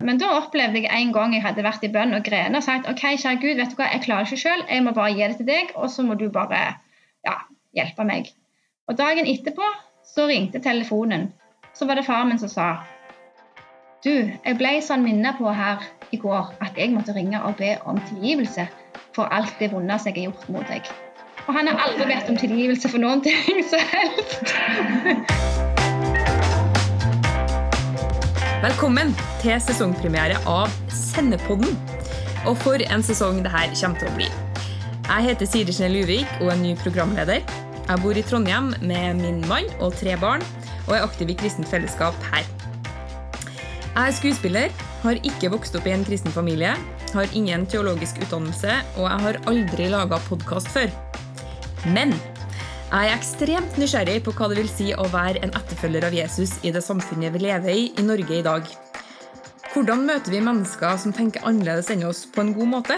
Men da opplevde jeg en gang jeg hadde vært i bønn og grene og sagt OK, kjære Gud, vet du hva, jeg klarer ikke sjøl, jeg må bare gi det til deg, og så må du bare ja, hjelpe meg. Og dagen etterpå så ringte telefonen. Så var det faren min som sa Du, jeg ble sånn minnet på her i går at jeg måtte ringe og be om tilgivelse for alt det vonde jeg har gjort mot deg. Og han har aldri bedt om tilgivelse for noen ting som helst. Velkommen til sesongpremiere av Sendepodden. Og for en sesong det her kommer til å bli. Jeg heter Siri Snell Uvik og er ny programleder. Jeg bor i Trondheim med min mann og tre barn, og er aktiv i kristent fellesskap her. Jeg er skuespiller, har ikke vokst opp i en kristen familie, har ingen teologisk utdannelse, og jeg har aldri laga podkast før. Men jeg er ekstremt nysgjerrig på hva det vil si å være en etterfølger av Jesus i det samfunnet vi lever i i Norge i dag. Hvordan møter vi mennesker som tenker annerledes enn oss, på en god måte?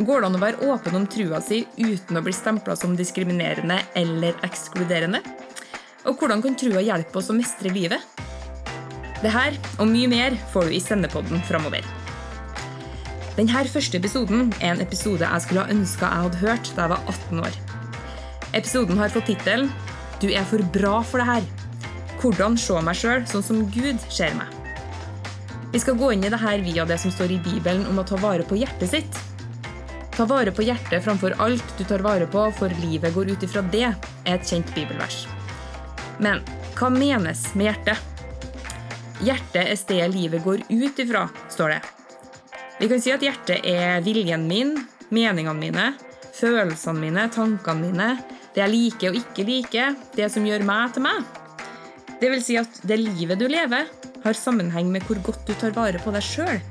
Går det an å være åpen om trua si uten å bli stempla som diskriminerende eller ekskluderende? Og hvordan kan trua hjelpe oss å mestre livet? Det her og mye mer får du i Sendepodden framover. Denne første episoden er en episode jeg skulle ha ønska jeg hadde hørt da jeg var 18 år. Episoden har fått tittelen 'Du er for bra for det her'. Hvordan se meg sjøl sånn som Gud ser meg. Vi skal gå inn i det her via det som står i Bibelen om å ta vare på hjertet sitt. Ta vare på hjertet framfor alt du tar vare på, for livet går ut ifra det, er et kjent bibelvers. Men hva menes med hjertet? Hjertet er stedet livet går ut ifra, står det. Vi kan si at hjertet er viljen min, meningene mine, følelsene mine, tankene mine, det jeg liker og ikke liker, det som gjør meg til meg. Det vil si at det livet du lever, har sammenheng med hvor godt du tar vare på deg sjøl.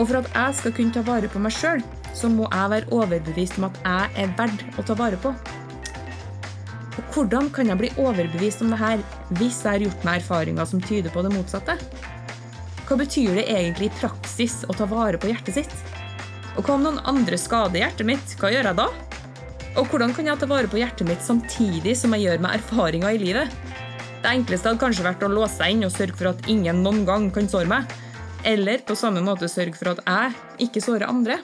Og for at jeg skal kunne ta vare på meg sjøl, så må jeg være overbevist om at jeg er verdt å ta vare på. Og hvordan kan jeg bli overbevist om det her hvis jeg har gjort meg erfaringer som tyder på det motsatte? Hva betyr det egentlig i praksis å ta vare på hjertet sitt? Og hva om noen andre skader hjertet mitt? Hva gjør jeg da? Og hvordan kan jeg ta vare på hjertet mitt samtidig som jeg gjør meg erfaringer i livet? Det enkleste hadde kanskje vært å låse seg inn og sørge for at ingen noen gang kan såre meg. Eller på samme måte sørge for at jeg ikke sårer andre.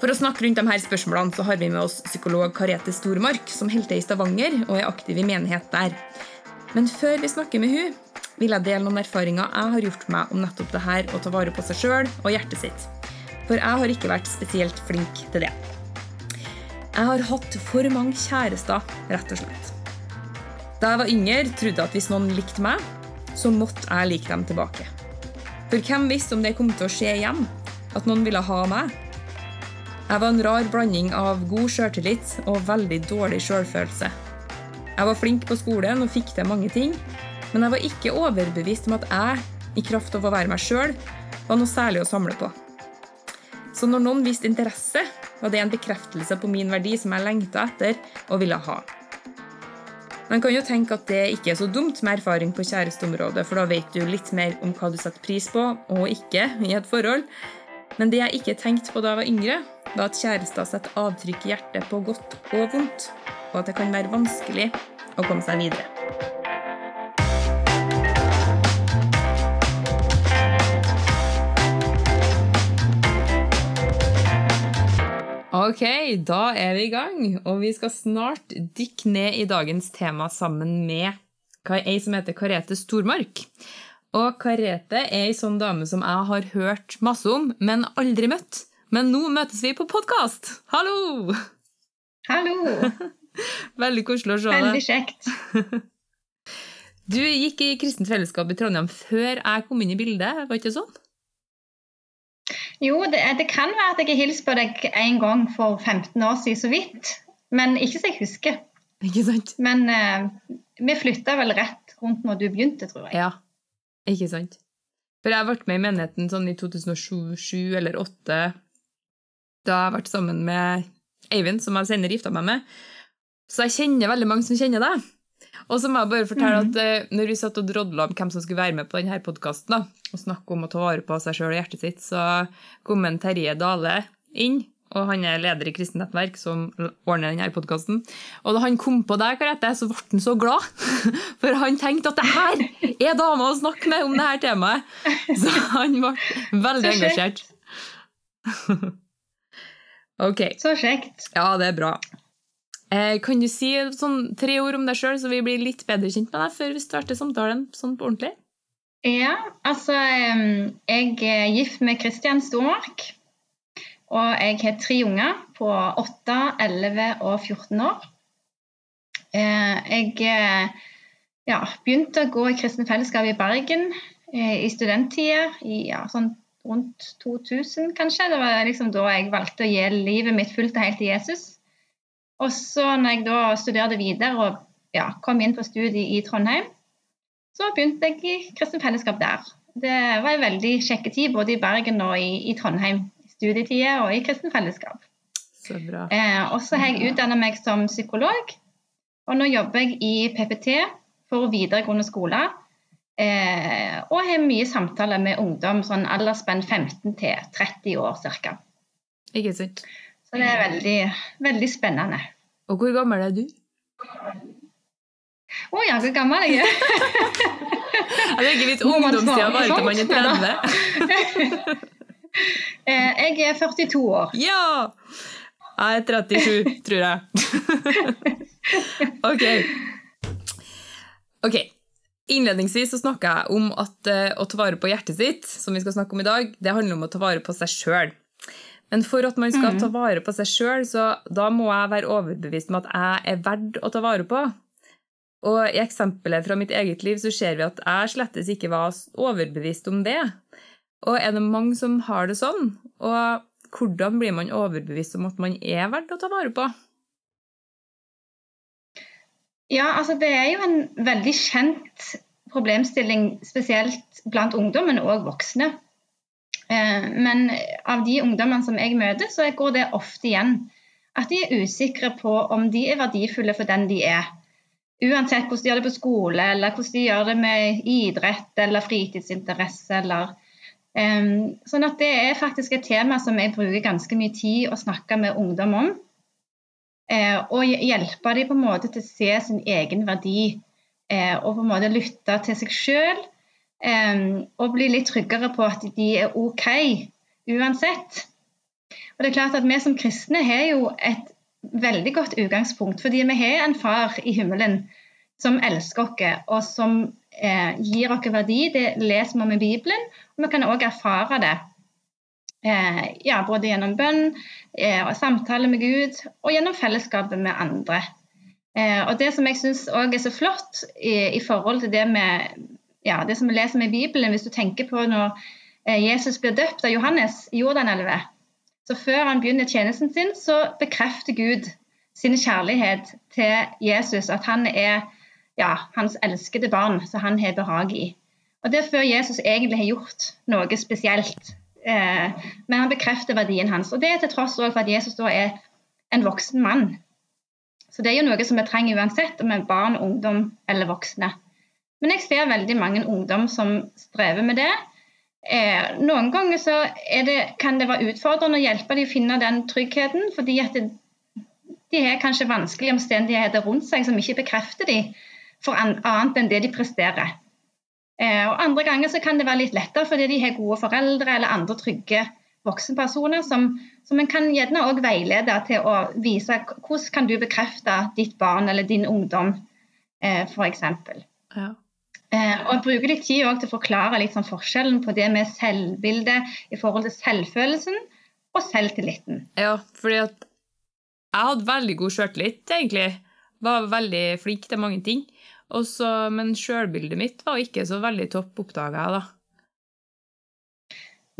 For å snakke rundt de her spørsmålene så har vi med oss psykolog Karete Stormark, som holder i Stavanger og er aktiv i menighet der. Men før vi snakker med hun, vil jeg dele noen erfaringer jeg har gjort meg om nettopp det her å ta vare på seg sjøl og hjertet sitt. For jeg har ikke vært spesielt flink til det. Jeg har hatt for mange kjærester, rett og slett. Da jeg var yngre, trodde jeg at hvis noen likte meg, så måtte jeg like dem tilbake. For hvem visste om det kom til å skje igjen? At noen ville ha meg? Jeg var en rar blanding av god sjøltillit og veldig dårlig sjølfølelse. Jeg var flink på skolen og fikk til mange ting, men jeg var ikke overbevist om at jeg, i kraft av å være meg sjøl, var noe særlig å samle på. Så når noen viste interesse, var det er en bekreftelse på min verdi som jeg lengta etter og ville ha. Man kan jo tenke at det ikke er så dumt med erfaring på kjæresteområdet, for da vet du litt mer om hva du setter pris på og ikke i et forhold. Men det jeg ikke tenkte på da jeg var yngre, var at kjærester setter avtrykk i hjertet på godt og vondt, og at det kan være vanskelig å komme seg videre. Ok, da er vi i gang, og vi skal snart dykke ned i dagens tema sammen med ei som heter Karete Stormark. Og Karete er ei sånn dame som jeg har hørt masse om, men aldri møtt. Men nå møtes vi på podkast! Hallo! Hallo! Veldig koselig å se deg. Veldig kjekt. Du gikk i kristent fellesskap i Trondheim før jeg kom inn i bildet, var ikke sånn? Jo, det, det kan være at jeg har hilst på deg en gang for 15 år siden, så vidt. Men ikke så jeg husker. Ikke sant? Men uh, vi flytta vel rett rundt når du begynte, tror jeg. Ja, ikke sant. For jeg har vært med i menigheten sånn i 2007 eller 2008 da jeg vært sammen med Eivind, som jeg senere gifta meg med. Så jeg kjenner veldig mange som kjenner deg. Og så må jeg bare fortelle mm. at uh, når vi satt og drodla om hvem som skulle være med på denne podkasten, og snakke om å ta vare på seg sjøl og hjertet sitt, så kom en Terje Dale inn og han er leder i Kristent Nettverk, som ordner denne podkasten. Og da han kom på deg, Karete, så ble han så glad. For han tenkte at det her er dama å snakke med om det her temaet. Så han ble veldig engasjert. Ok. Så kjekt. Ja, det er bra. Eh, kan du si sånn, tre ord om deg sjøl, så vi blir litt bedre kjent med deg før vi starter samtalen sånn på ordentlig? Ja, altså Jeg er gift med Kristian Stormark. Og jeg har tre unger på 8, 11 og 14 år. Jeg ja, begynte å gå i Kristne Fellesskap i Bergen i studenttida, ja, sånn rundt 2000 kanskje. Det var liksom da jeg valgte å gi livet mitt fullt og helt til Jesus. Og så når jeg da studerte videre og ja, kom inn på studiet i Trondheim, så begynte jeg i Kristent Fellesskap der. Det var en veldig kjekke tid både i Bergen og i, i Trondheim. Studietida og i Kristent Fellesskap. Så bra. Eh, og så har jeg utdanna meg som psykolog. Og nå jobber jeg i PPT for videregående skole. Eh, og har mye samtaler med ungdom sånn aldersspenn 15 til 30 år ca. Ikke sant. Så det er veldig, veldig spennende. Og hvor gammel er du? Å oh, ja, hvor gammel jeg er? jeg tenker Hvis ungdomstida varer til man er 30. Eh, jeg er 42 år. Ja! Jeg er 37, tror jeg. ok. Ok. Innledningsvis så snakka jeg om at uh, å ta vare på hjertet sitt, som vi skal snakke om i dag, det handler om å ta vare på seg sjøl. Men for at man skal mm. ta vare på seg sjøl, så da må jeg være overbevist om at jeg er verdt å ta vare på. Og i eksempelet fra mitt eget liv så ser vi at jeg slettes ikke var overbevist om det. Og er det mange som har det sånn? Og hvordan blir man overbevist om at man er verdt å ta vare på? Ja, altså det er jo en veldig kjent problemstilling, spesielt blant ungdom, men òg voksne. Eh, men av de ungdommene som jeg møter, så går det ofte igjen at de er usikre på om de er verdifulle for den de er. Uansett hvordan de gjør det på skole, eller hvordan de gjør det med idrett eller fritidsinteresse. Eller, um, sånn at det er faktisk et tema som jeg bruker ganske mye tid å snakke med ungdom om. Uh, og hjelpe dem på en måte til å se sin egen verdi og på en måte lytte til seg sjøl. Og bli litt tryggere på at de er OK uansett. Og det er klart at Vi som kristne har jo et veldig godt utgangspunkt. Fordi vi har en far i himmelen som elsker oss, og som eh, gir oss verdi. Det leser vi om i Bibelen, og vi kan òg erfare det. Eh, ja, både gjennom bønn, eh, og samtale med Gud og gjennom fellesskapet med andre. Eh, og Det som jeg syns òg er så flott i, i, forhold til det, med, ja, det som vi leser med i Bibelen, hvis du tenker på når eh, Jesus blir døpt av Johannes i Jordanelva, så før han begynner tjenesten sin, så bekrefter Gud sin kjærlighet til Jesus, at han er ja, hans elskede barn som han har behag i. Og Det er før Jesus egentlig har gjort noe spesielt. Eh, men han bekrefter verdien hans. Og det er til tross for at Jesus da er en voksen mann. Så det er jo noe som vi trenger uansett om vi er barn, ungdom eller voksne. Men jeg ser veldig mange ungdom som strever med det. Eh, noen ganger det, kan det være utfordrende å hjelpe dem å finne den tryggheten, fordi at det, de har kanskje vanskelige omstendigheter rundt seg som ikke bekrefter dem for annet enn det de presterer. Eh, og Andre ganger kan det være litt lettere fordi de har gode foreldre eller andre trygge voksenpersoner som, som en kan gjerne òg veilede til å vise hvordan kan du bekrefte ditt barn eller din ungdom, eh, f.eks. Ja. Eh, og bruker litt tid til å forklare sånn forskjellen på det med selvbildet i forhold til selvfølelsen og selvtilliten. Ja, fordi at jeg hadde veldig god sjøltillit, egentlig. Var veldig flink til mange ting. Også, men sjølbildet mitt var ikke så veldig topp, oppdaga jeg da.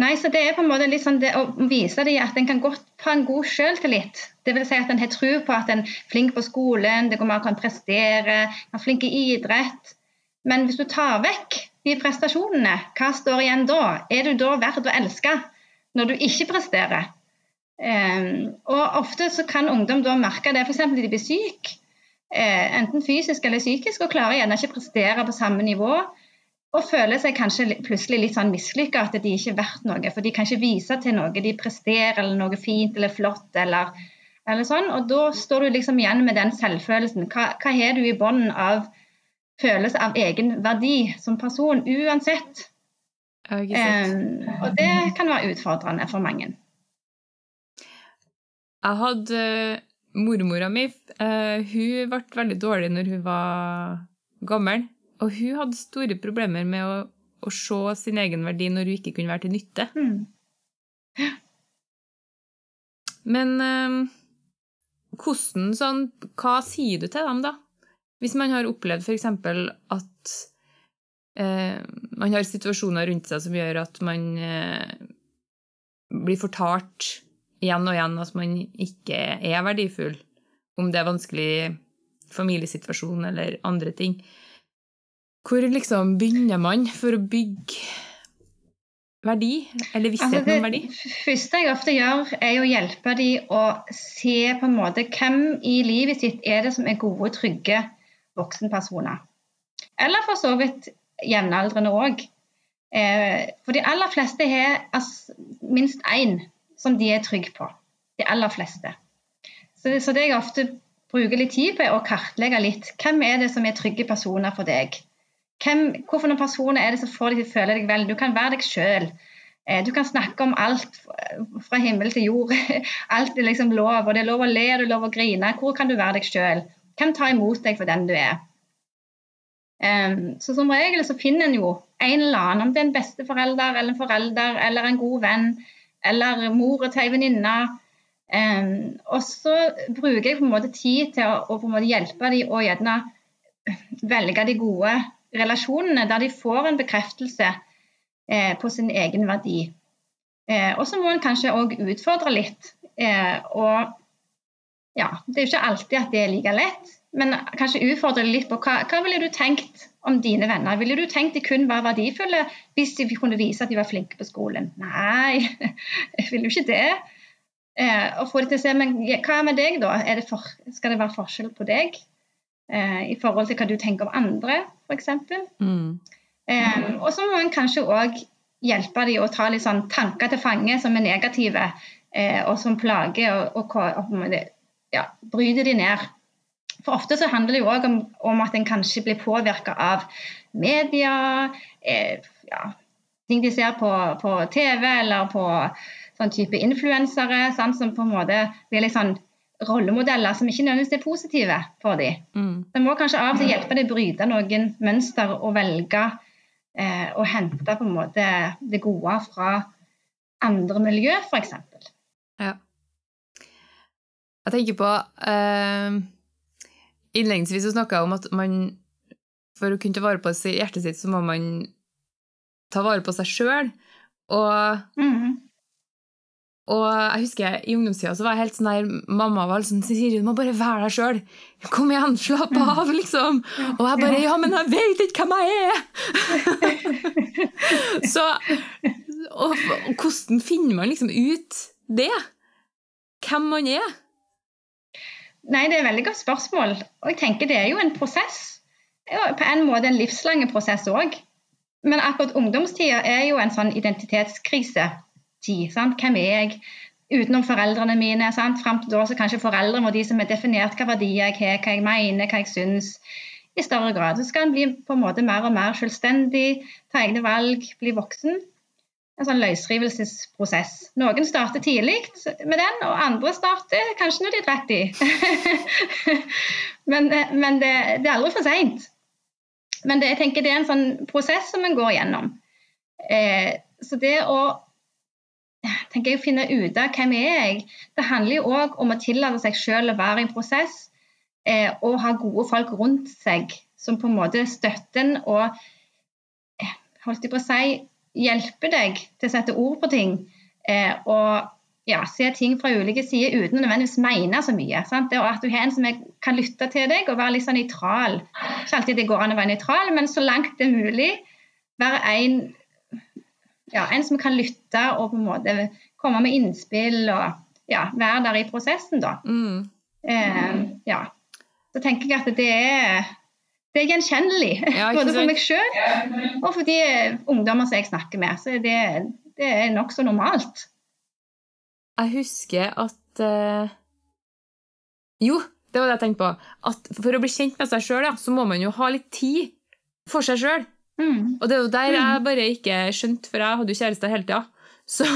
Nei, så det er på en måte litt sånn det å vise dem at en kan godt ha en god sjøltillit. Dvs. Si at en har tro på at en er flink på skolen, det går mer an å prestere, er flink i idrett. Men hvis du tar vekk de prestasjonene, hva står igjen da? Er du da verdt å elske når du ikke presterer? Um, og Ofte så kan ungdom da merke det, f.eks. de blir syke, eh, enten fysisk eller psykisk, og klarer gjerne ikke prestere på samme nivå. og føler seg kanskje plutselig litt sånn mislykka, at de ikke er verdt noe. For de kan ikke vise til noe de presterer, eller noe fint eller flott. eller, eller sånn, Og da står du liksom igjen med den selvfølelsen. Hva, hva har du i bunnen av følelse av egen verdi som person, uansett? Um, og det kan være utfordrende for mange. Jeg hadde mormora mi uh, Hun ble veldig dårlig når hun var gammel. Og hun hadde store problemer med å, å se sin egen verdi når hun ikke kunne være til nytte. Mm. Men uh, hvordan sånn Hva sier du til dem, da? Hvis man har opplevd f.eks. at eh, man har situasjoner rundt seg som gjør at man blir fortalt igjen og igjen at man ikke er verdifull, om det er vanskelig familiesituasjon eller andre ting. Hvor liksom begynner man for å bygge verdi, eller visshet altså om verdi? Det første jeg ofte gjør, er å hjelpe dem å se på en måte hvem i livet sitt er det som er gode, trygge voksenpersoner. Eller for så vidt jevnaldrende òg. Eh, for de aller fleste har minst én som de er trygge på. De aller fleste. Så det, jeg ofte bruker litt tid på, er å kartlegge litt hvem er det som er trygge personer for deg. Hvem, hvorfor personer er det som får deg til å føle deg vel? Du kan være deg sjøl. Eh, du kan snakke om alt fra himmel til jord. Alt er liksom lov. Og det er lov å le det er lov å grine. Hvor kan du være deg sjøl? Hvem tar imot deg for den du er? Um, så som regel så finner en jo en eller annen, om det er en besteforelder eller en forelder eller en god venn eller mora til ei venninne. Um, og så bruker jeg på en måte tid til å, å måte hjelpe dem å gjerne velge de gode relasjonene der de får en bekreftelse eh, på sin egen verdi. Eh, og så må en kanskje òg utfordre litt. Eh, og ja, det er jo ikke alltid at det er like lett, men kanskje utfordre litt på hva, hva ville du tenkt om dine venner? Ville du tenkt de kun var verdifulle hvis de kunne vise at de var flinke på skolen? Nei, jeg vil jo ikke det. Eh, og få dem til å se, men Hva med deg, da? Det for, skal det være forskjell på deg eh, i forhold til hva du tenker om andre, f.eks.? Mm. Eh, og så må en kanskje òg hjelpe dem å ta litt sånn tanker til fange som er negative, eh, og som plager, og, og, og ja, bryter de ned. For ofte så handler det jo òg om, om, at en kanskje blir påvirka av media, eh, ja, ting de ser på, på, TV eller på sånn type influensere, som på en måte blir litt sånn rollemodeller som ikke nødvendigvis er positive for dem. Mm. Det må kanskje av og til hjelpe dem å bryte noen mønster og velge eh, å hente på en måte det gode fra andre miljø, f.eks. Ja. Jeg tenker på eh Innledningsvis snakka jeg om at man for å kunne ta vare på hjertet sitt, så må man ta vare på seg sjøl. Og, mm. og jeg husker i ungdomstida så var jeg helt sånn der Mamma var sånn Siri, du må bare være deg sjøl. Kom igjen, slapp mm. av, liksom. Og jeg bare Ja, men jeg vet ikke hvem jeg er! så og, og hvordan finner man liksom ut det? Hvem man er? Nei, Det er et veldig godt spørsmål. Og jeg tenker Det er jo en prosess. På en måte en livslang prosess òg. Men akkurat ungdomstida er jo en sånn identitetskrisetid. Sant? Hvem er jeg? Utenom foreldrene mine. Sant? Fram til da så kanskje foreldre må de som har definert hva verdier jeg har, hva jeg mener, hva jeg syns. I større grad. Så skal en bli på en måte mer og mer selvstendig, ta egne valg, bli voksen en sånn løsrivelsesprosess. Noen starter tidlig med den, og andre starter kanskje når de er 30. men, men det, det, er aldri for seint. Men det, jeg tenker det er en sånn prosess som en går gjennom. Eh, så det å tenker jeg, finne ut av hvem er jeg, det handler jo òg om å tillate seg selv å være i en prosess eh, og ha gode folk rundt seg som på en måte støtter en og eh, holdt jeg på å si hjelper deg til å sette ord på ting eh, og ja, se ting fra ulike sider uten å nødvendigvis mene så mye. Sant? Det At du har en som kan lytte til deg og være litt sånn nøytral. Ikke alltid det går an å være nøytral, men så langt det er mulig være en, ja, en som kan lytte og på en måte komme med innspill og ja, være der i prosessen, da. Mm. Eh, ja. Så tenker jeg at det er det er gjenkjennelig. Ja, både for meg sjøl og for de ungdommer som jeg snakker med. Så det, det er nokså normalt. Jeg husker at uh... Jo, det var det jeg tenkte på. At for å bli kjent med seg sjøl, ja, så må man jo ha litt tid for seg sjøl. Mm. Og det er jo der jeg bare ikke skjønte, for jeg hadde jo kjæreste hele tida. Så,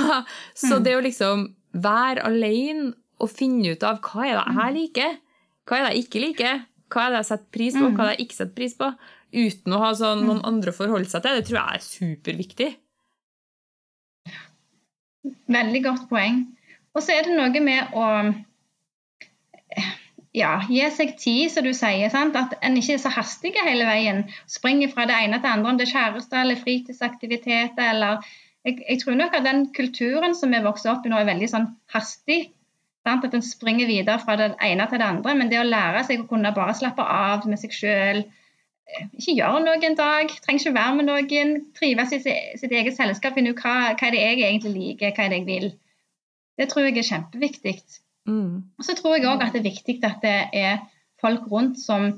så Mm. det å liksom være alene og finne ut av hva er det jeg liker, hva er det jeg ikke liker, hva er det jeg setter pris på, Mm. hva er det jeg ikke setter pris på, uten å ha sånn noen andre å forholde seg til, det tror jeg er superviktig. Veldig godt poeng. Og så er det noe med å ja, gi seg tid, som du sier. Sant? At en ikke er så hastig hele veien. Springer fra det ene til det andre, om det er kjæreste eller fritidsaktiviteter. eller jeg, jeg tror nok at den kulturen som vi vokser opp i nå, er veldig sånn hastig. At en springer videre fra det ene til det andre. Men det å lære seg å kunne bare slappe av med seg sjøl, ikke gjøre noe en dag, trenger ikke være med noen, trives i sitt eget selskap, finne ut hva, hva er det jeg egentlig liker, hva er det jeg vil. Det tror jeg er kjempeviktig. Mm. Og så tror jeg òg at det er viktig at det er folk rundt som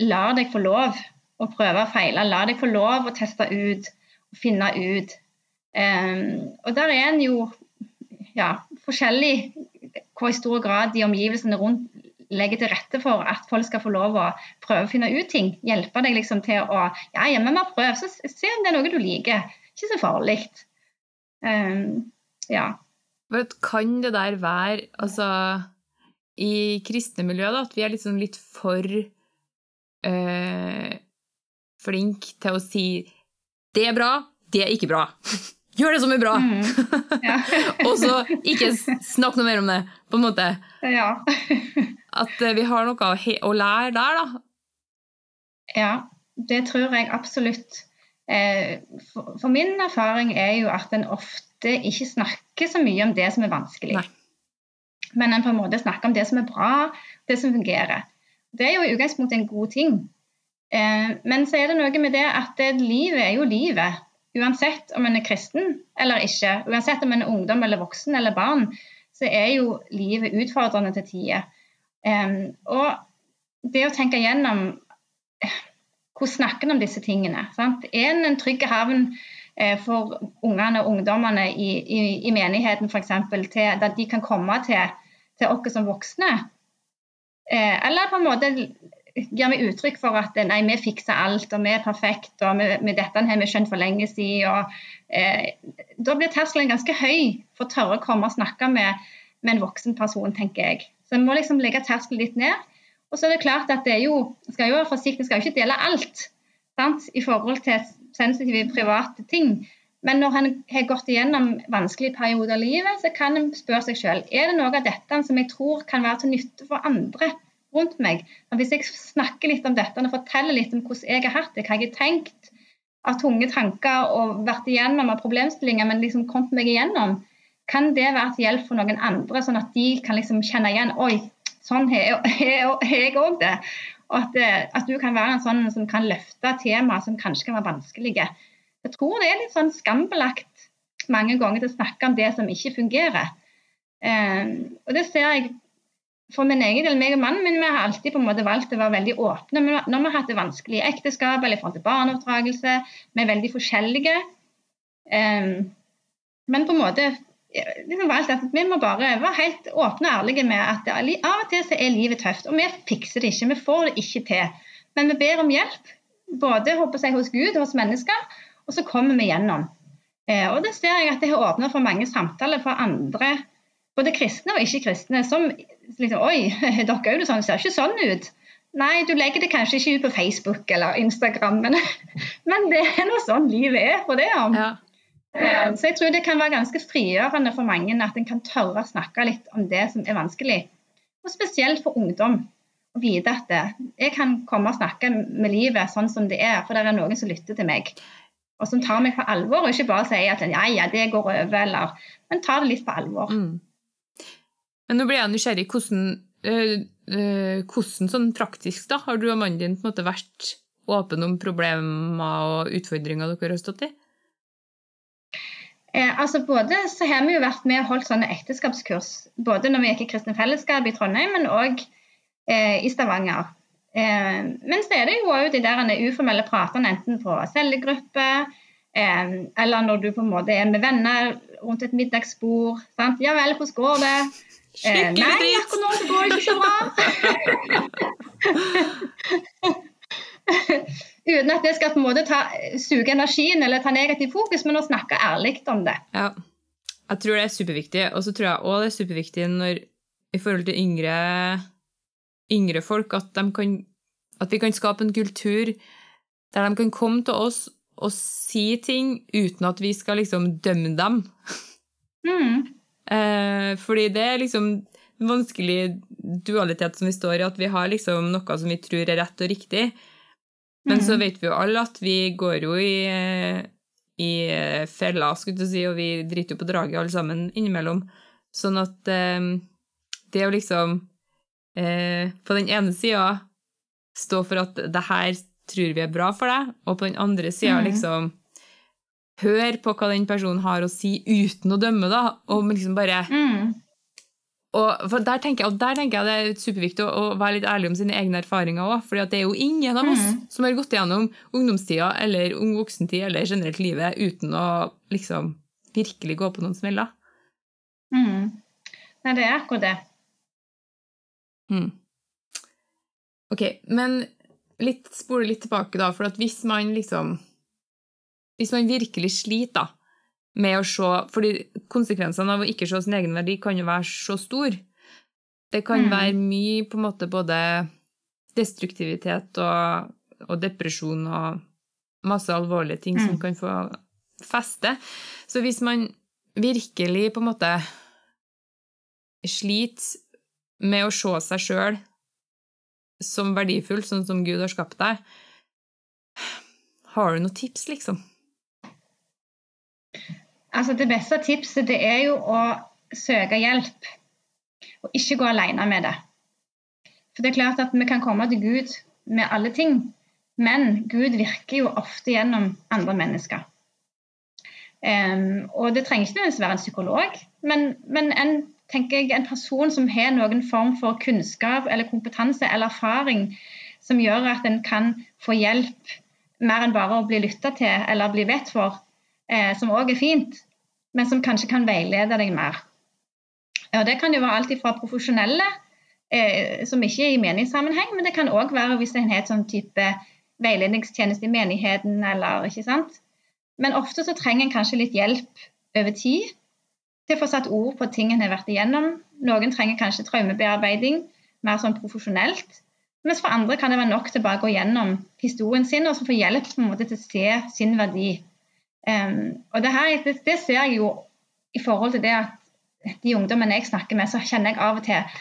lar deg få lov å prøve og feile. Lar deg få lov å teste ut og finne ut. Um, og der er en jo ja, forskjellig hvor i stor grad de omgivelsene rundt legger til rette for at folk skal få lov å prøve å finne ut ting. Hjelpe deg liksom til å Ja, ja, men bare prøv, så se om det er noe du liker. Ikke så farlig. Um, ja. Kan det der være altså, i kristne miljø da, at vi er liksom litt for øh, flinke til å si det er bra, det er ikke bra. Gjør det som er bra! Mm, ja. Og så ikke snakk noe mer om det, på en måte. ja. At eh, vi har noe å, lære der, da. Ja, det tror jeg absolutt. Eh, For, for min erfaring er jo at en ofte ikke snakker så mye om det som er vanskelig. Nei. Men en på en måte snakker om det som er bra, det som fungerer. Det er jo i utgangspunktet en god ting. Eh, Men så er det noe med det at det, livet er jo livet. Uansett om en er kristen eller ikke, uansett om en er ungdom eller voksen eller barn, så er jo livet utfordrende til tider. Um, Og det å tenke gjennom hvordan snakker en om disse tingene? Sant? Er en en trygg havn eh, for ungene og ungdommene i, i, i menigheten f.eks., der de kan komme til, til oss som voksne? Eh, eller på en måte gir vi uttrykk for at nei, vi fikser alt, og vi er perfekt, og vi, vi dette har vi skjønt for lenge siden. Og, eh, da blir terskelen ganske høy for å tørre å komme og snakke med, med en voksen person, tenker jeg. Så en må liksom legge terskelen litt ned. Og så er det klart at det er jo, skal jo være forsiktig, skal jo ikke dele alt sant? i forhold til sensitive, private ting. Men når en har gått igjennom vanskelige perioder i livet, så kan en spørre seg selv er det noe av dette som jeg tror kan være til nytte for andre rundt meg. Men hvis jeg snakker litt om dette og forteller litt om hvordan jeg har hatt det, hva jeg har tenkt av tunge tanker og vært igjennom av problemstillinger, men liksom kommet meg igjennom, kan det være til hjelp for noen andre, sånn at de kan liksom kjenne igjen Oi, sånn har jeg òg det. Og at, at du kan være en sånn som kan løfte temaer som kanskje kan være vanskelige. Jeg tror det er litt sånn skambelagt mange ganger til å snakke om det som ikke fungerer. Um, og det ser jeg for min egen del, meg og mannen min, vi har alltid på en måte valgt å være veldig åpne når vi har hatt det vanskelig i ekteskap eller i forhold til barneoppdragelse. Vi er veldig forskjellige. Um, men på en måte liksom valgt at vi må bare være helt åpne og ærlige med at av og til så er livet tøft, og vi fikser det ikke. Vi får det ikke til. Men vi ber om hjelp, både jeg, hos Gud og hos mennesker, og så kommer vi gjennom. Uh, og det ser jeg at det har åpna for mange samtaler for andre, både kristne og ikke-kristne, som liksom Oi, dere er jo sånn, ser ikke sånn ut. Nei, du legger det kanskje ikke ut på Facebook eller Instagram, men, men det er nå sånn livet er for det. om. Ja. Eh, Så jeg tror det kan være ganske frigjørende for mange at en kan tørre å snakke litt om det som er vanskelig. Og spesielt for ungdom. Å vite at det, jeg kan komme og snakke med livet sånn som det er, for det er noen som lytter til meg. Og som tar meg på alvor, og ikke bare sier at ja, ja, det går over, eller Men tar det litt på alvor. Mm. Men nå blir jeg nysgjerrig. Hvordan, øh, øh, hvordan sånn praktisk da, har du og mannen din på en måte vært åpne om problemer og utfordringer dere har stått i? Eh, altså både så har vi jo vært med og holdt sånne ekteskapskurs, både når vi gikk i Kristne Fellesskap i Trondheim, men òg eh, i Stavanger. Eh, men så er det jo de der uformelle pratene, enten på cellegruppe eh, eller når du på en måte er med venner rundt et middagsbord. Sant? 'Ja vel, hvordan går det?' Eh, nei, akkurat nå så går det ikke så bra. Uten at det skal på en måte ta, suge energien eller ta negativ fokus, men å snakke ærlig om det. Ja, jeg tror det er superviktig. Og så tror jeg òg det er superviktig når, i forhold til yngre, yngre folk at, kan, at, vi kan skape en kultur der de kan komme til oss og si ting uten at vi skal liksom dømme dem. Mm. Eh, fordi det er liksom en vanskelig dualitet som vi står i, at vi har liksom noe som vi tror er rett og riktig. Men mm. så vet vi jo alle at vi går jo i, i fella, skulle du si, og vi driter jo på draget alle sammen innimellom. Sånn at eh, det å liksom eh, på den ene sida stå for at det her tror vi er bra for deg, og på den andre sida mm. liksom høre på hva den personen har å si uten å dømme, da, og liksom bare mm. Og der tenker, jeg, der tenker, jeg, det er superviktig å, å, være litt ærlig om sine egne erfaringer òg. For det er jo ingen av oss mm. som har gått gjennom ungdomstida eller ung voksentid eller generelt livet uten å liksom virkelig gå på noen smeller. Mm. Nei, det er akkurat det. Mm. Ok, men litt, spole litt tilbake, da. For hvis man liksom Hvis man virkelig sliter da, med å se fordi konsekvensene av å ikke se sin egen verdi kan jo være så stor. Det kan mm. være mye på en måte både destruktivitet og, og depresjon og masse alvorlige ting mm. som kan få feste. Så hvis man virkelig på en måte sliter med å se seg sjøl som verdifull, sånn som Gud har skapt deg, har du noen tips, liksom? Altså Det beste tipset det er jo å søke hjelp, og ikke gå alene med det. For det er klart at vi kan komme til Gud med alle ting, men Gud virker jo ofte gjennom andre mennesker. Um, og det trenger ikke nødvendigvis være en psykolog, men, men en, jeg, en, person som har noen form for kunnskap eller kompetanse eller erfaring som gjør at en kan få hjelp mer enn bare å bli lytta til eller bli bedt for, eh, som òg er fint, men som kanskje kan veilede deg mer. Og det kan jo være alt fra profesjonelle, eh, som ikke er i meningssammenheng, men det kan òg være hvis en har sånn type veiledningstjeneste i menigheten, eller ikke sant. Men ofte så trenger en kanskje litt hjelp over tid til å få satt ord på ting en har vært igjennom. Noen trenger kanskje traumebearbeiding mer sånn profesjonelt. Mens for andre kan det være nok til bare å gå gjennom historien sin og få hjelp måte til å se sin verdi. Um, og det, her, det, det, ser jeg jo i forhold til det at de ungdommene jeg snakker med, så kjenner jeg av og til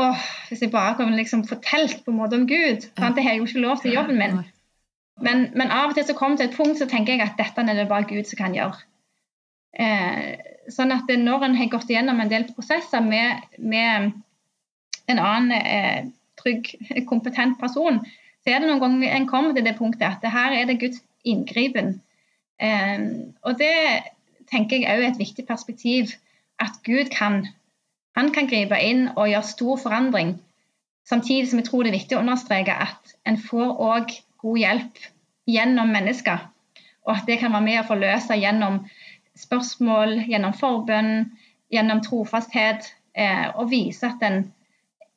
åh, Hvis jeg bare kunne liksom fortalt på en måte om Gud for Det har jeg jo ikke lov til jobben min. Men, men, av og til så kommer det til et punkt så tenker jeg at dette er det bare Gud som kan gjøre. Eh, sånn at når en har gått igjennom en del prosesser med, med en annen eh, trygg, kompetent person, så er det noen ganger en kommer til det punktet at her er det Guds inngripen og det tenker jeg òg er et viktig perspektiv. At Gud kan. Han kan gripe inn og gjøre stor forandring. Samtidig som jeg tror det er viktig å understreke at en får òg god hjelp gjennom mennesker. Og at det kan være med å forløse gjennom spørsmål, gjennom forbønn, gjennom trofasthet. Eh, og vise at en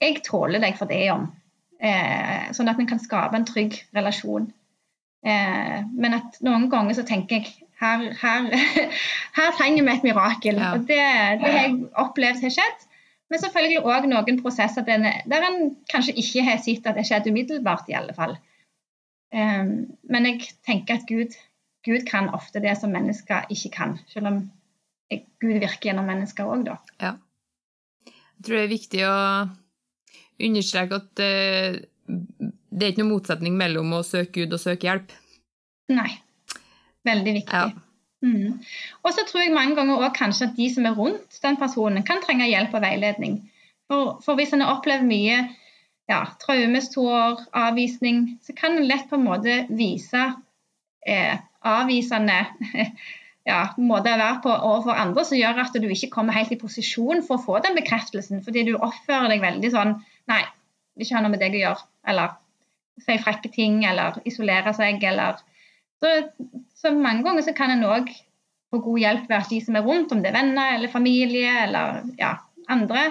Jeg tåler deg for det om. Eh, sånn at en kan skape en trygg relasjon. Eh, men at noen ganger så tenker jeg her, her, her trenger vi et mirakel. Ja. Og det, det, har jeg opplevd har skjedd. Men selvfølgelig òg noen prosesser der, en kanskje ikke har sett at det skjedde umiddelbart, i alle fall. Um, men jeg tenker at Gud, Gud, kan ofte det som mennesker ikke kan. Selv om Gud virker gjennom mennesker òg, da. Ja. Jeg tror det er viktig å understreke at uh, det er ikke noen motsetning mellom å søke Gud og søke hjelp. Nei. Veldig viktig. Ja. Mm. Og så tror jeg mange ganger også kanskje at de som er rundt den personen, kan trenge hjelp og veiledning. For, for hvis en har opplevd mye ja, traumestår, avvisning, så kan en lett på en måte vise eh, avvisende ja, måte å være på overfor andre som gjør at du ikke kommer helt i posisjon for å få den bekreftelsen, fordi du oppfører deg veldig sånn Nei, vil ikke ha noe med deg å gjøre. Eller si frekke ting eller isolere seg. Eller, så, så mange ganger så kan en òg få god hjelp ved at de som er rundt, om det er venner eller familie eller ja, andre,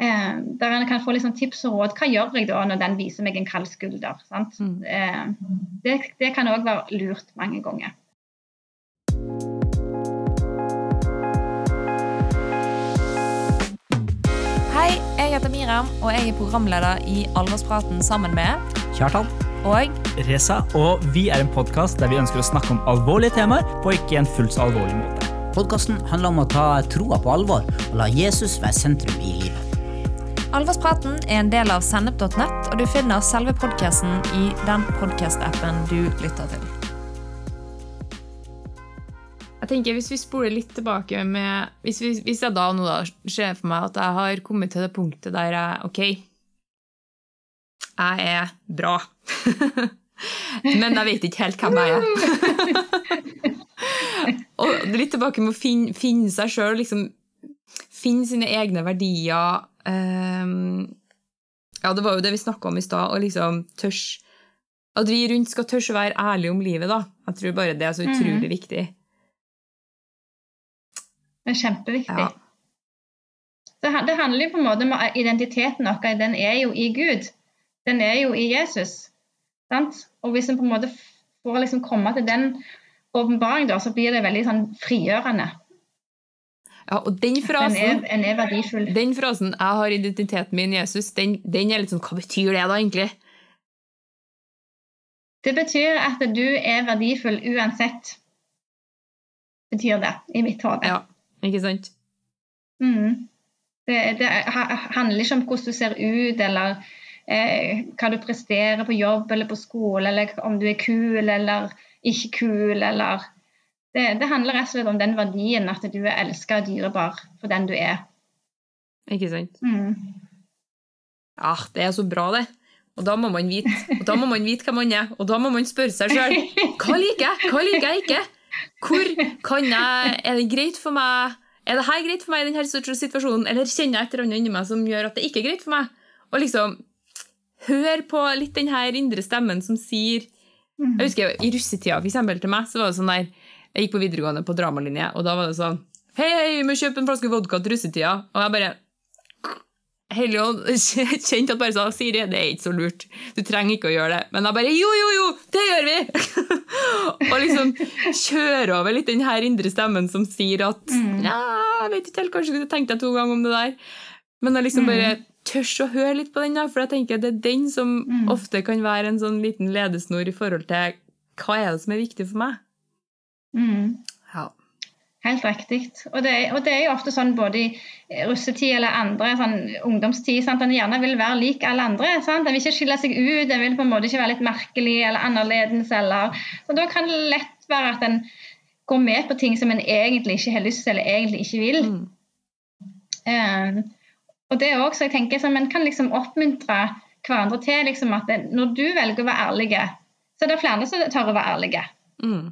eh, der en kan få liksom tips og råd. Hva gjør jeg da når den viser meg en kald skulder? Mm. Eh, det, det kan òg være lurt mange ganger. Heter Miriam, og jeg er programleder i Alvorspraten sammen med Kjartan og Reza, og vi er en podkast der vi ønsker å snakke om alvorlige temaer på ikke en fullt så alvorlig måte. Podkasten handler om å ta troa på alvor og la Jesus være sentrum i livet. Alvorspraten er en del av sennep.nett, og du finner selve podkasten i den podkastappen du lytter til. Jeg tenker Hvis vi spoler litt tilbake med Hvis, vi, hvis jeg da nå da ser for meg at jeg har kommet til det punktet der jeg Ok, jeg er bra. Men jeg vet ikke helt hvem jeg er. og litt tilbake med å finne, finne seg sjøl, liksom finne sine egne verdier. Um, ja, det var jo det vi snakka om i stad, og liksom tørs At vi rundt skal tørre å være ærlige om livet, da. Jeg tror bare det er så utrolig mm. viktig. Er kjempeviktig. Ja. Det, det handler jo på en måte om identiteten vår. Den er jo i Gud den er jo i Jesus. Sant? Og hvis en på en måte får liksom komme til den åpenbaringen, så blir det veldig sånn frigjørende. Ja, og den frasen, den er, den er verdifull. Den frasen 'jeg har identiteten min Jesus', den, den, er litt sånn Hva betyr det, da, egentlig? Det betyr at du er verdifull uansett. Betyr det, i mitt hode. Ja, ikke sant? Mm. Det, det, handler ikke om hvordan du ser ut, eller eh, hva du presterer på jobb eller på skole, eller om du er kul eller ikke kul, eller det, det handler rett og slett om den verdien at du er elska og dyrebar for den du er. Ikke sant. Mm. Ja, det er så bra, det. Og da må man vite, og da må man vite hva man er, og da må man spørre seg sjøl hva liker jeg, hva liker jeg ikke? Hvor kan jeg Er det greit for meg? Er det her greit for meg i denne situasjonen, eller kjenner jeg et eller annet inni meg som gjør at det ikke er greit for meg? Og liksom hør på litt den her indre stemmen som sier. Jeg husker I russetida for eksempel, til meg så var det sånn der Jeg gikk på videregående på dramalinje, og da var det sånn Hei, hei, vi må kjøpe en flaske vodka til russetida. Og jeg bare Helligånd kjente at bare sa Siri, det er ikke så lurt. Du trenger ikke å gjøre det. Men jeg bare jo, jo, jo, det gjør vi! og liksom kjøre over litt den her indre stemmen som sier at mm. ja, jeg vet ikke helt, kanskje du tenkte deg to ganger om det der. Men jeg liksom bare tørs å høre litt på den, da, for jeg tenker det er den som mm. ofte kan være en sånn liten ledesnor i forhold til hva er det som er viktig for meg. Mm. Helt riktig. Og det, og det, er jo ofte sånn både i russetid eller andre sånn ungdomstid sant? En gjerne vil være lik alle andre. Sant? En vil ikke skille seg ut, en vil på en måte ikke være litt merkelig eller annerledes. Eller. Så da kan det lett være at en går med på ting som en egentlig ikke har lyst til eller egentlig ikke vil. Mm. Um, og det er også, jeg tenker, sånn, Man kan liksom oppmuntre hverandre til liksom, at det, når du velger å være ærlig, så er det flere som tør å være ærlige. Mm.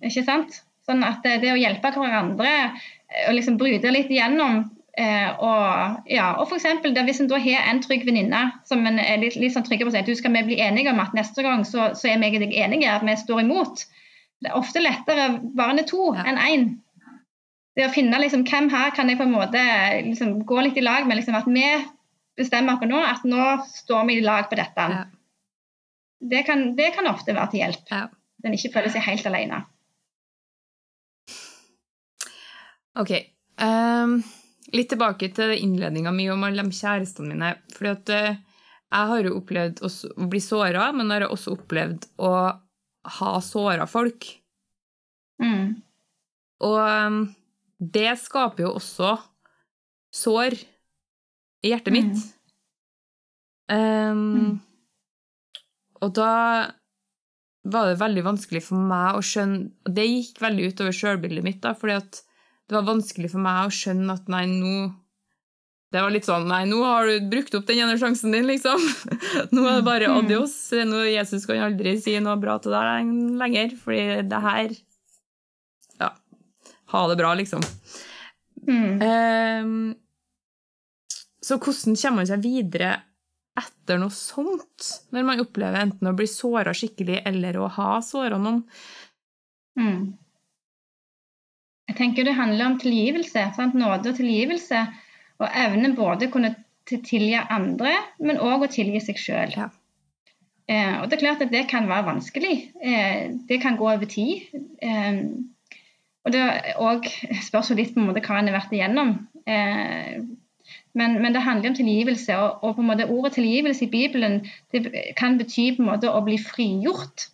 Ikke sant? Sånn at det, det å hjelpe hverandre eh, og liksom bryte litt igjennom eh, og, ja, og for eksempel, Hvis en da har en trygg venninne som en er litt, litt sånn trygge på å si at du skal vi bli enige om at neste gang så, så er vi enige, at vi står imot. Det er ofte lettere barnet to ja. enn én det å finne liksom, hvem her kan jeg på en måte liksom, gå litt i lag med. Liksom, at vi bestemmer oss nå at nå står vi i lag på dette. Ja. Det, kan, det, kan, ofte være til hjelp. Ja. Den ikke føler seg helt alene. OK. Um, litt tilbake til innledninga mi om alle de kjærestene mine. fordi at uh, jeg har jo opplevd å bli såra, men har også opplevd å ha såra folk. Mm. Og um, det skaper jo også sår i hjertet mitt. Mm. Um. Og da var det veldig vanskelig for meg å skjønne og Det gikk veldig utover sjølbildet mitt, da, fordi det var vanskelig for meg å skjønne at nei, nå Det var litt sånn Nei, nå har du brukt opp den ene sjansen din, liksom. Nå er det bare mm. adios. Nå, Jesus kan aldri si noe bra til deg lenger, fordi det her Ja. ha det bra, liksom. Mm. Um, så hvordan kommer man seg videre etter noe sånt, når man opplever enten å bli såra skikkelig eller å ha såra noen? Mm. Jeg tenker det handler om tilgivelse. Sant? Nåde og tilgivelse. Og evne både å kunne tilgi andre, men òg å tilgi seg sjøl. Ja. Eh, og det er klart at det kan være vanskelig. Eh, det kan gå over tid. Eh, og det òg spørs jo litt på en måte hva en har vært igjennom. Eh, men, men, det handler om tilgivelse, og, og, på en måte ordet tilgivelse i Bibelen det kan bety på en måte å bli frigjort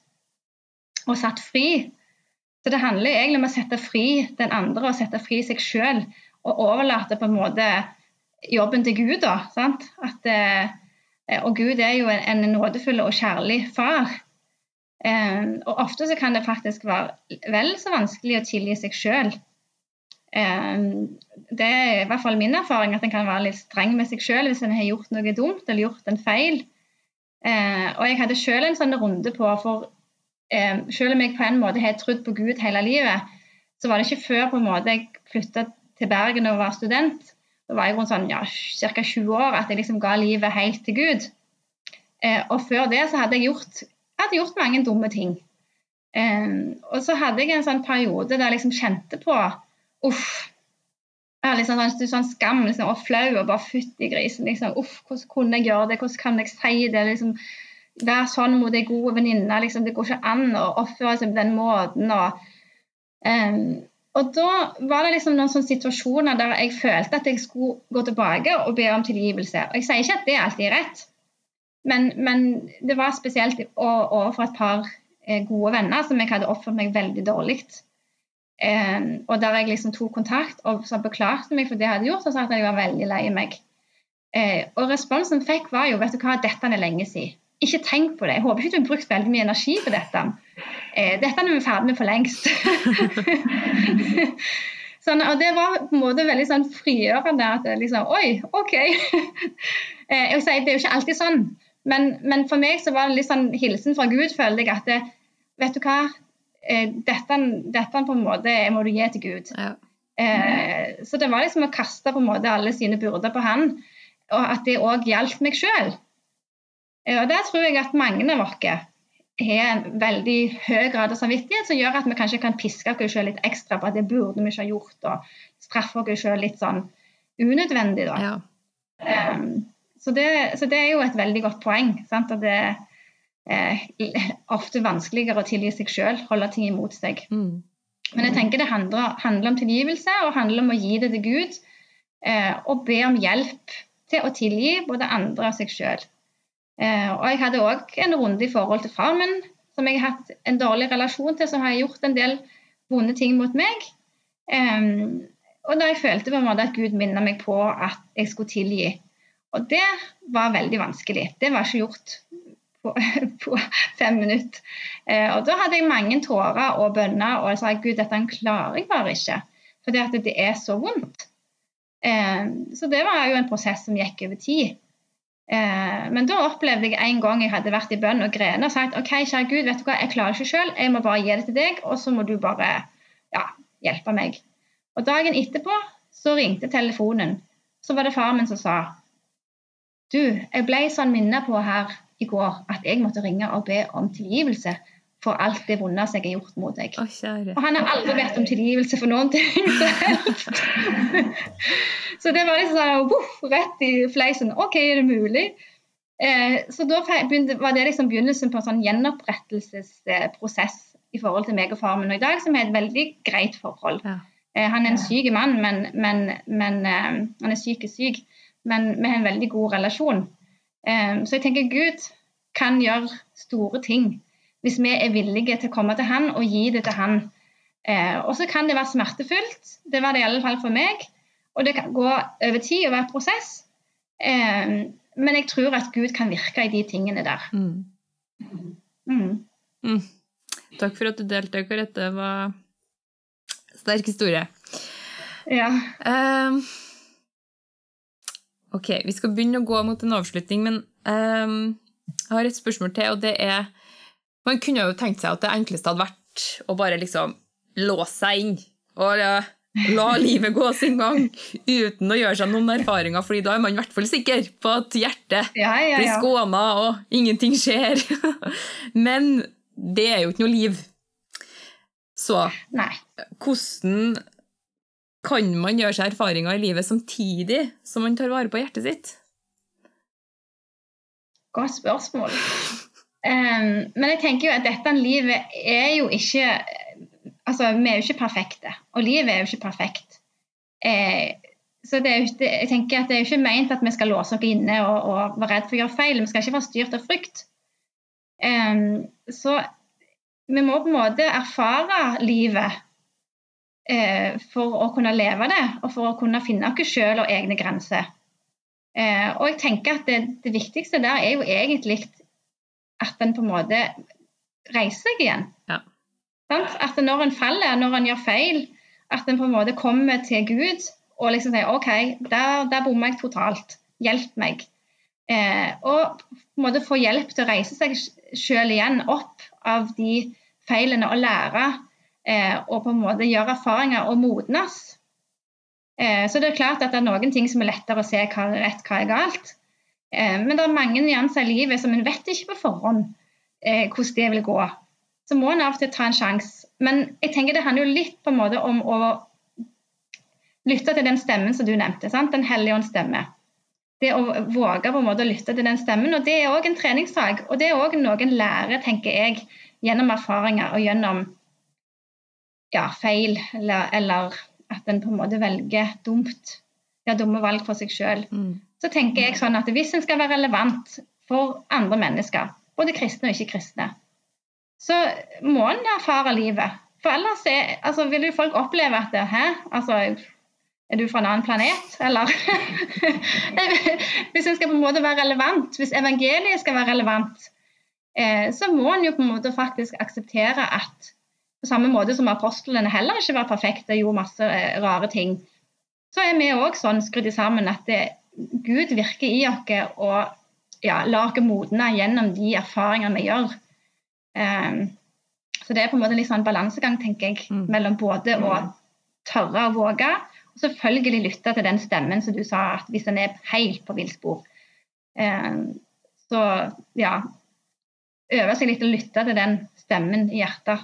og satt fri. Så det handler egentlig om å sette fri den andre og sette fri seg sjøl. Og overlate på en måte jobben til Gud. da, sant? At, eh, og Gud er jo en, en nådefull og kjærlig far. Eh, og ofte så kan det faktisk være vel så vanskelig å tilgi seg sjøl. Eh, det er i hvert fall min erfaring at en kan være litt streng med seg sjøl hvis en har gjort noe dumt eller gjort en feil. Eh, og jeg hadde sjøl en sånn runde på for eh, selv om jeg på en måte har trodd på Gud hele livet, så var det ikke før på en måte jeg flytta til Bergen og var student, da var jeg rundt sånn, ja, ca. 20 år, at jeg liksom ga livet helt til Gud. Eh, og før det så hadde jeg gjort hadde gjort mange dumme ting. Eh, og så hadde jeg en sånn periode der jeg liksom kjente på Uff. Jeg hadde liksom sånn, sånn skam liksom, og flau og bare fytti grisen. Liksom, uff, hvordan kunne jeg gjøre det? Hvordan kan jeg si det? Liksom, være sånn mot ei god venninne. Liksom, det går ikke an å oppføre seg på den måten. Og, um, og da var det liksom noen sånne situasjoner der jeg følte at jeg skulle gå tilbake og be om tilgivelse. Og jeg sier ikke at det alltid er rett. Men, men, det var spesielt overfor et par eh, gode venner som jeg hadde oppført meg veldig dårlig. Um, og der jeg liksom tok kontakt og beklagte meg for det jeg hadde gjort, og sa at jeg var veldig lei meg. Uh, og responsen fikk var jo vet du hva, dette er lenge siden. Ikke tenk på det. Jeg håper ikke du har brukt veldig mye energi på dette. Eh, dette er vi ferdig med for lengst. sånn, og det var på en måte veldig sånn frigjørende at liksom Oi, OK. eh, jeg sier, det er jo ikke alltid sånn. Men, men, for meg så var det litt sånn hilsen fra Gud, følte jeg at det, Vet du hva, eh, dette, dette, på en måte må du gi til Gud. Ja. Eh, så det var liksom å kaste på en måte alle sine byrder på han, og at det òg hjalp meg sjøl. Eh, og der tror jeg at mange av oss har en veldig høy grad av samvittighet som gjør at vi kanskje kan piske oss sjøl litt ekstra på at det burde vi ikke ha gjort, og straffe oss sjøl litt sånn unødvendig. da. Ja. Um, så det, så det, er jo et veldig godt poeng. Sant? At det er eh, ofte vanskeligere å tilgi seg sjøl, holde ting imot seg. Mm. Men jeg tenker det handler, handler, om tilgivelse og handler om å gi det til Gud. Eh, og be om hjelp til å tilgi både andre og seg sjøl. Eh, og jeg hadde òg en runde i forhold til far min, som jeg har hatt en dårlig relasjon til, som har gjort en del vonde ting mot meg. Og da jeg følte på en måte at Gud minnet meg på at jeg skulle tilgi. Og det var veldig vanskelig. Det var ikke gjort på, på fem minutter. Eh, og da hadde jeg mange tårer og bønner, og jeg sa gud, dette klarer jeg bare ikke. For det, det er så vondt. Så det var jo en prosess som gikk over tid. Eh, men da opplevde jeg en gang jeg hadde vært i bønn og grene og sagt OK, kjære Gud, vet du hva, jeg klarer ikke sjøl, jeg må bare gi det til deg, og så må du bare ja, hjelpe meg. Og dagen etterpå så ringte telefonen. Så var det far min som sa du, jeg ble sånn minnet på her i går at jeg måtte ringe og be om tilgivelse for alt det vonde som jeg har gjort mot deg. Oh, og han har aldri bedt om tilgivelse for noen ting så det var liksom sånn voff, rett i fleisen. OK, er det mulig? Eh, så da begynte, var det liksom begynnelsen på en sånn gjenopprettelsesprosess i forhold til meg og far min. Og i dag som er et veldig greit forhold. Ja. Eh, han er en syk mann, men, men, men eh, han er psykisk syk men vi har en veldig god relasjon. Um, så jeg tenker Gud kan gjøre store ting hvis vi er villige til å komme til Han og gi det til Han. Eh, og så kan det være smertefullt. Det var det i alle fall for meg. Og det kan gå over tid og være prosess. Eh, men jeg tror at Gud kan virke i de tingene der. Mm. Mm. Mm. Takk for at du delte, Karette. Det var sterk historie. Ja. Um, Ok, vi skal begynne å gå mot en avslutning, men um, jeg har et spørsmål til, og det er Man kunne jo tenkt seg at det enkleste hadde vært å bare liksom låse seg inn og La livet gå sin gang uten å gjøre seg noen erfaringer, fordi da er man i hvert fall sikker på at hjertet Ja, ja, blir ja. skåna og ingenting skjer. Men det er jo ikke noe liv. Så Nei. hvordan kan man gjøre seg erfaringer i livet samtidig som man tar vare på hjertet sitt? Godt spørsmål. Em, men jeg tenker jo at dette livet er jo ikke Altså, vi er jo ikke perfekte, og livet er jo ikke perfekt. Eh, så det er jo, jeg tenker at det er jo ikke ment at vi skal låse oss inne og, og være redd for å gjøre feil. Vi skal ikke være styrt av frykt. Um, så vi må på en måte erfare livet eh, for å kunne leve det, og for å kunne finne oss sjøl og egne grenser. Eh, og jeg tenker at det, det viktigste der er jo egentlig at en på en måte reiser seg igjen. Ja. Sant? At når en faller, når en gjør feil, at en på en måte kommer til Gud og liksom sier OK, der, der bomma jeg totalt. Hjelp meg. Eh, og på en måte få hjelp til å reise seg sjøl igjen opp av de feilene og lære. Eh, og på en måte gjøre erfaringer og modnes. Eh, så det er klart at det er noen ting som er lettere å se hva er rett, hva er galt. Eh, men det er mange nyanser i livet som en vet ikke på forhånd eh, hvordan det vil gå. Så må en av og til ta en sjanse. Men jeg tenker det handler jo litt på en måte om å lytte til den stemmen som du nevnte. Sant? Den hellige ånds stemme. Det å våge på en måte å lytte til den stemmen. Og det er òg en treningssak. Og det er òg noe en lærer, tenker jeg, gjennom erfaringer og gjennom ja, feil, eller, eller at en på en måte velger dumt. Ja, dumme valg for seg sjøl. Så tenker jeg sånn at hvis en skal være relevant for andre mennesker, både kristne og ikke-kristne, så må en erfare livet. For ellers er, altså, vil jo folk oppleve at det, Hæ? Altså, er du fra en annen planet, eller? hvis en skal på en måte være relevant, hvis evangeliet skal være relevant, eh, så må en jo på en måte faktisk akseptere at på samme måte som apostlene heller ikke var perfekte og gjorde masse eh, rare ting, så er vi òg sånn skrudd sammen at det, Gud virker i oss og ja, lar oss modne gjennom de erfaringene vi gjør. Um, så det er på en måte litt sånn balansegang, tenker jeg, Mm. mellom både å tørre å våge, og selvfølgelig lytte til den stemmen som du sa, at hvis en er helt på villspor, um, så ja Øve seg litt å lytte til den stemmen i hjertet.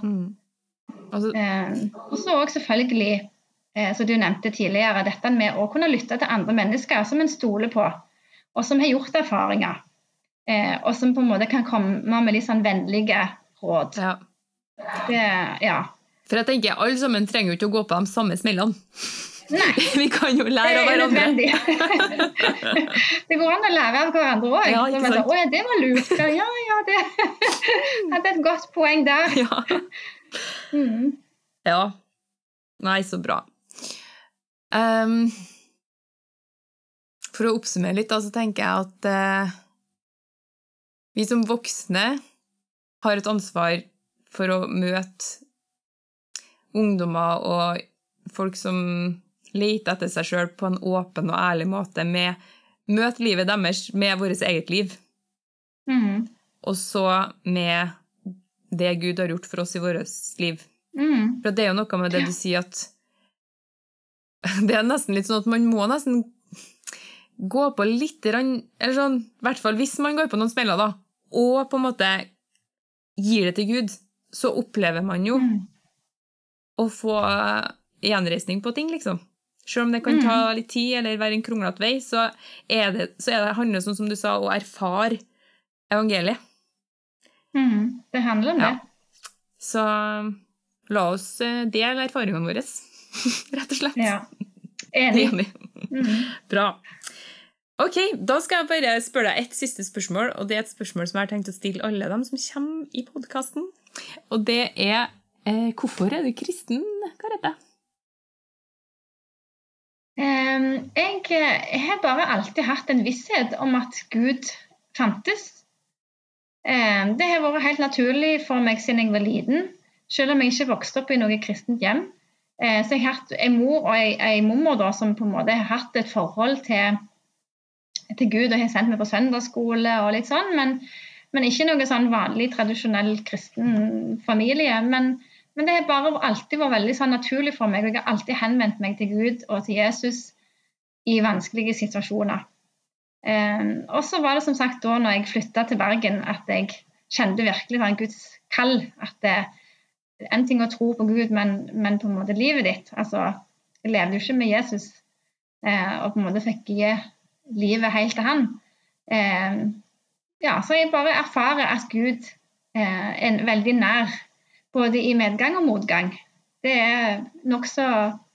Altså, Um, og så òg selvfølgelig, som du nevnte tidligere, dette med å kunne lytte til andre mennesker som en stoler på, og som har gjort erfaringer. Eh, og som på en måte kan komme med litt sånn vennlige råd. ja. Det, ja. For jeg tenker, alle sammen trenger jo ikke å gå på de samme smellene. Nei, Vi kan jo lære av er hverandre. nødvendig. det går an å lære av hverandre òg. Ja? Å ja, det var lurt. Ja, ja, det hadde et godt poeng der. Ja. Mm. ja. Nei, så bra. Ehm, for å oppsummere litt, da, så tenker jeg at eh, vi som voksne har et ansvar for å møte ungdommer og folk som leter etter seg sjøl på en åpen og ærlig måte. Med, møte livet deres med vårt eget liv, Mm. og så med det Gud har gjort for oss i vårt liv. Mm. For det er jo noe med det du sier at Det er nesten litt sånn at man må nesten gå på litt Eller sånn, i hvert fall hvis man går på noen smeller, da, og på en måte gir det til Gud, så opplever man jo Mm. å få gjenreisning på ting, liksom. Selv om det kan ta litt tid eller være en kronglete vei, så, er det, så er det handler sånn som du sa, å erfare evangeliet. Mm. Det handler om Ja. det. Så la oss eh, dele erfaringene våre, rett og slett. Ja. Enig. Enig. Mm. Bra. Ok, Da skal jeg bare spørre deg et siste spørsmål, og det er et spørsmål som jeg har tenkt å stille alle dem som kommer i podkasten. Og det er eh, hvorfor er du kristen, Karete? Um, jeg, jeg har bare alltid hatt en visshet om at Gud fantes. Um, det har vært helt naturlig for meg siden jeg var liten, selv om jeg ikke vokste opp i noe kristent hjem. Eh, så jeg har hatt en mor og en, ei mormor da, som på en måte har hatt et forhold til, til Gud og har sendt meg på søndagsskole og litt sånn, men, men ikke noe sånn vanlig, tradisjonell kristen familie. Men men det har bare alltid vært veldig sånn naturlig for meg. og Jeg har alltid henvendt meg til Gud og til Jesus i vanskelige situasjoner. Um, og så var det som sagt da når jeg flytta til Bergen at jeg kjente virkelig sånn Guds kall. At det en ting å tro på Gud, men, men på en måte livet ditt. Altså, jeg levde jo ikke med Jesus eh, og på en måte fikk gi livet helt til han. Eh, ja, så jeg bare erfarer at Gud eh, er veldig nær, både i medgang og motgang. Det er nokså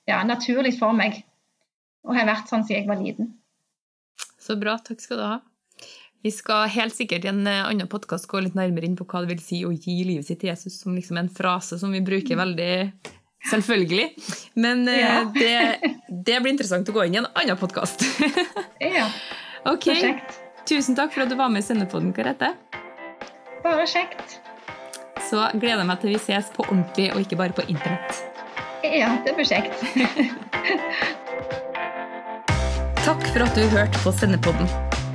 ja, naturlig for meg, og har vært sånn siden jeg var liten. Så bra. Takk skal du ha. Vi skal helt sikkert i en eh, annen podkast gå litt nærmere inn på hva det vil si å gi livet sitt til Jesus, som liksom en frase som vi bruker veldig selvfølgelig. Men eh, ja. det, det, blir interessant å gå inn i en annen podkast. ja. Ok. Tusen takk for at du var med i Sendepodden, Karete. Bare kjekt. Så gleder jeg meg til vi ses på ordentlig, og ikke bare på internett. Ja, det blir kjekt. Takk for at du hørte på Sendepodden.